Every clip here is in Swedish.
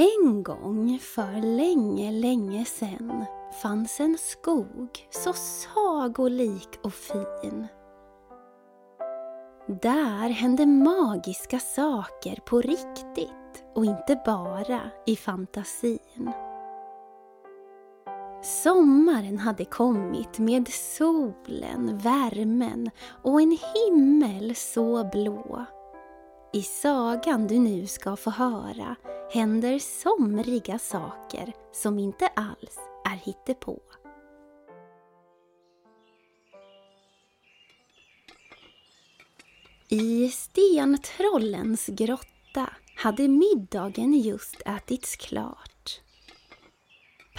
En gång för länge, länge sen fanns en skog så sagolik och fin. Där hände magiska saker på riktigt och inte bara i fantasin. Sommaren hade kommit med solen, värmen och en himmel så blå. I sagan du nu ska få höra händer somriga saker som inte alls är hittepå. I stentrollens grotta hade middagen just ätits klart.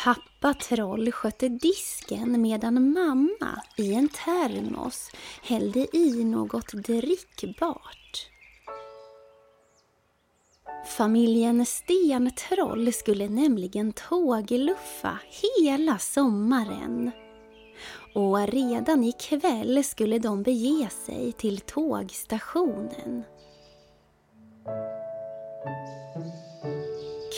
Pappa Troll skötte disken medan mamma i en termos hällde i något drickbart. Familjen Stentroll skulle nämligen tågluffa hela sommaren. Och redan ikväll skulle de bege sig till tågstationen.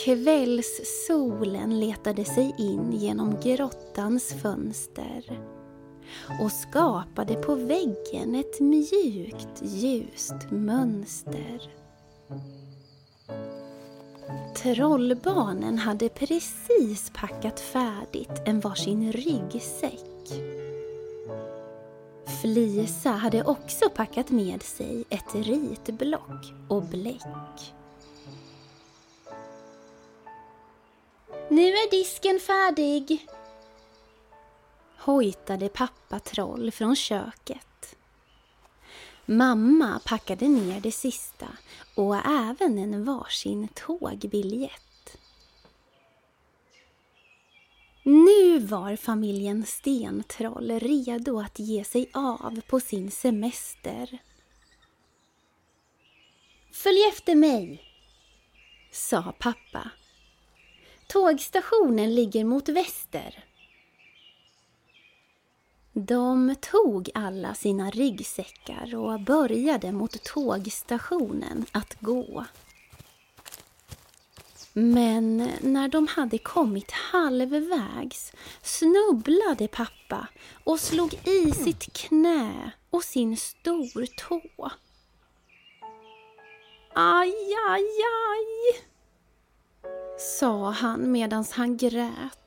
Kvällssolen letade sig in genom grottans fönster och skapade på väggen ett mjukt ljust mönster. Trollbarnen hade precis packat färdigt en varsin ryggsäck. Flisa hade också packat med sig ett ritblock och bläck. Nu är disken färdig! hojtade pappa Troll från köket. Mamma packade ner det sista och även en varsin tågbiljett. Nu var familjen Stentroll redo att ge sig av på sin semester. Följ efter mig, sa pappa. Tågstationen ligger mot väster. De tog alla sina ryggsäckar och började mot tågstationen att gå. Men när de hade kommit halvvägs snubblade pappa och slog i sitt knä och sin stortå. Aj, aj, aj, sa han medan han grät.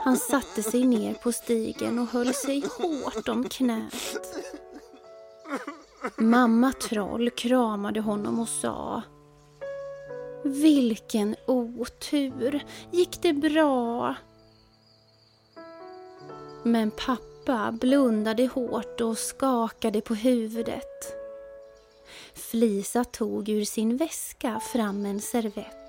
Han satte sig ner på stigen och höll sig hårt om knät. Mamma Troll kramade honom och sa Vilken otur! Gick det bra? Men pappa blundade hårt och skakade på huvudet. Flisa tog ur sin väska fram en servett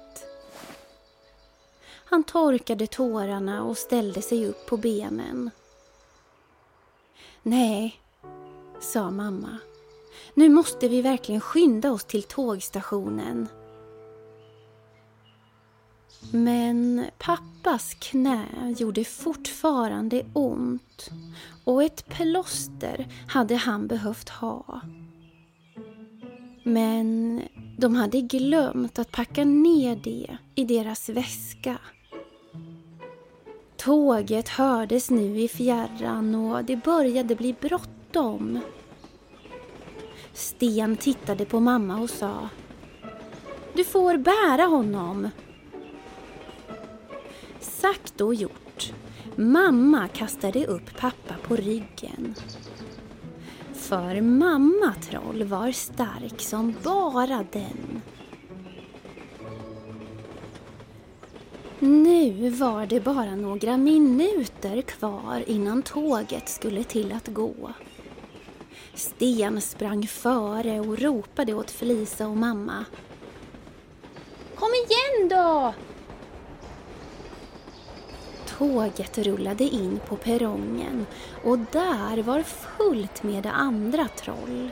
han torkade tårarna och ställde sig upp på benen. Nej, sa mamma. Nu måste vi verkligen skynda oss till tågstationen. Men pappas knä gjorde fortfarande ont och ett plåster hade han behövt ha. Men de hade glömt att packa ner det i deras väska. Tåget hördes nu i fjärran och det började bli bråttom. Sten tittade på mamma och sa Du får bära honom. Sagt och gjort. Mamma kastade upp pappa på ryggen. För mamma Troll var stark som bara den. Nu var det bara några minuter kvar innan tåget skulle till att gå. Sten sprang före och ropade åt Felisa och mamma. Kom igen då! Tåget rullade in på perrongen och där var fullt med andra troll.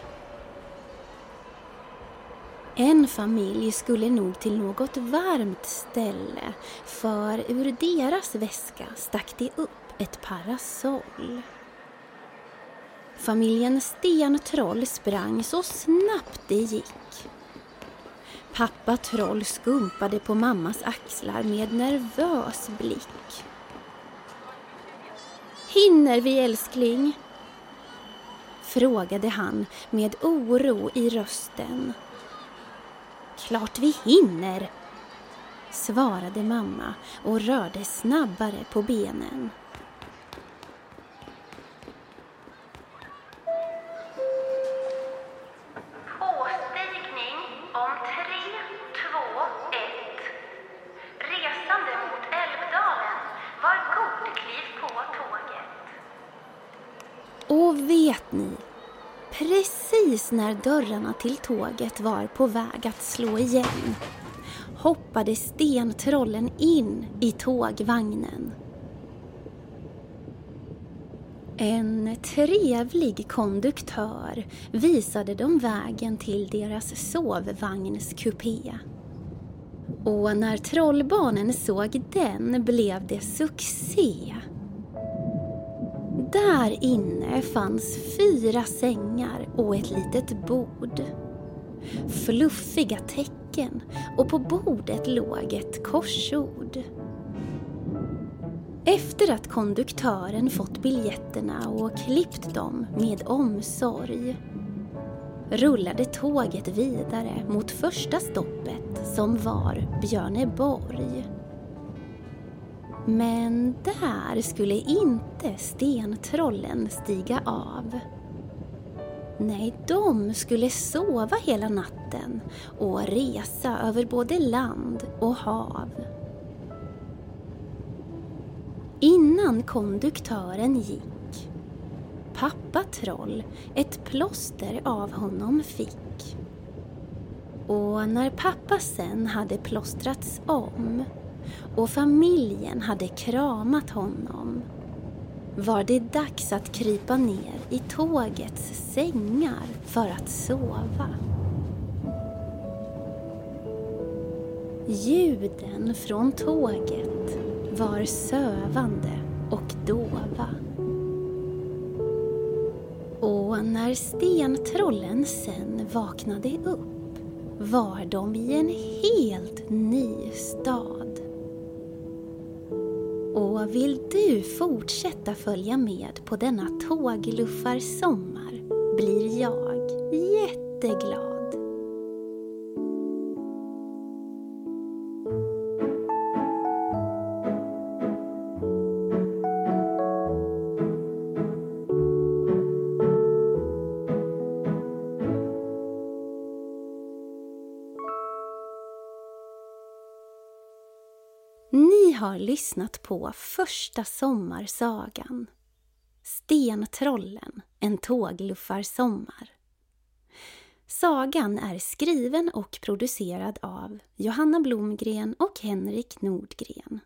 En familj skulle nog till något varmt ställe för ur deras väska stack det upp ett parasoll. Familjen Stentroll sprang så snabbt det gick. Pappa Troll skumpade på mammas axlar med nervös blick. Hinner vi älskling? Frågade han med oro i rösten. Klart vi hinner, svarade mamma och rörde snabbare på benen. Påstigning om 3, 2, 1. Resande mot Älvdalen. Var god kliv på tåget. Och vet ni, precis när dörrarna till tåget var på väg att slå igen hoppade stentrollen in i tågvagnen. En trevlig konduktör visade dem vägen till deras sovvagnskupé. Och när trollbarnen såg den blev det succé. Där inne fanns fyra sängar och ett litet bord. Fluffiga tecken och på bordet låg ett korsord. Efter att konduktören fått biljetterna och klippt dem med omsorg rullade tåget vidare mot första stoppet som var Björneborg. Men där skulle inte stentrollen stiga av. Nej, de skulle sova hela natten och resa över både land och hav. Innan konduktören gick pappa Troll ett plåster av honom fick. Och när pappa sen hade plåstrats om och familjen hade kramat honom var det dags att krypa ner i tågets sängar för att sova. Ljuden från tåget var sövande och dova. Och när stentrollen sen vaknade upp var de i en helt ny stad. Och vill du fortsätta följa med på denna tågluffarsommar blir jag jätteglad. Har lyssnat på första sommarsagan Stentrollen, en tågluffarsommar. Sagan är skriven och producerad av Johanna Blomgren och Henrik Nordgren.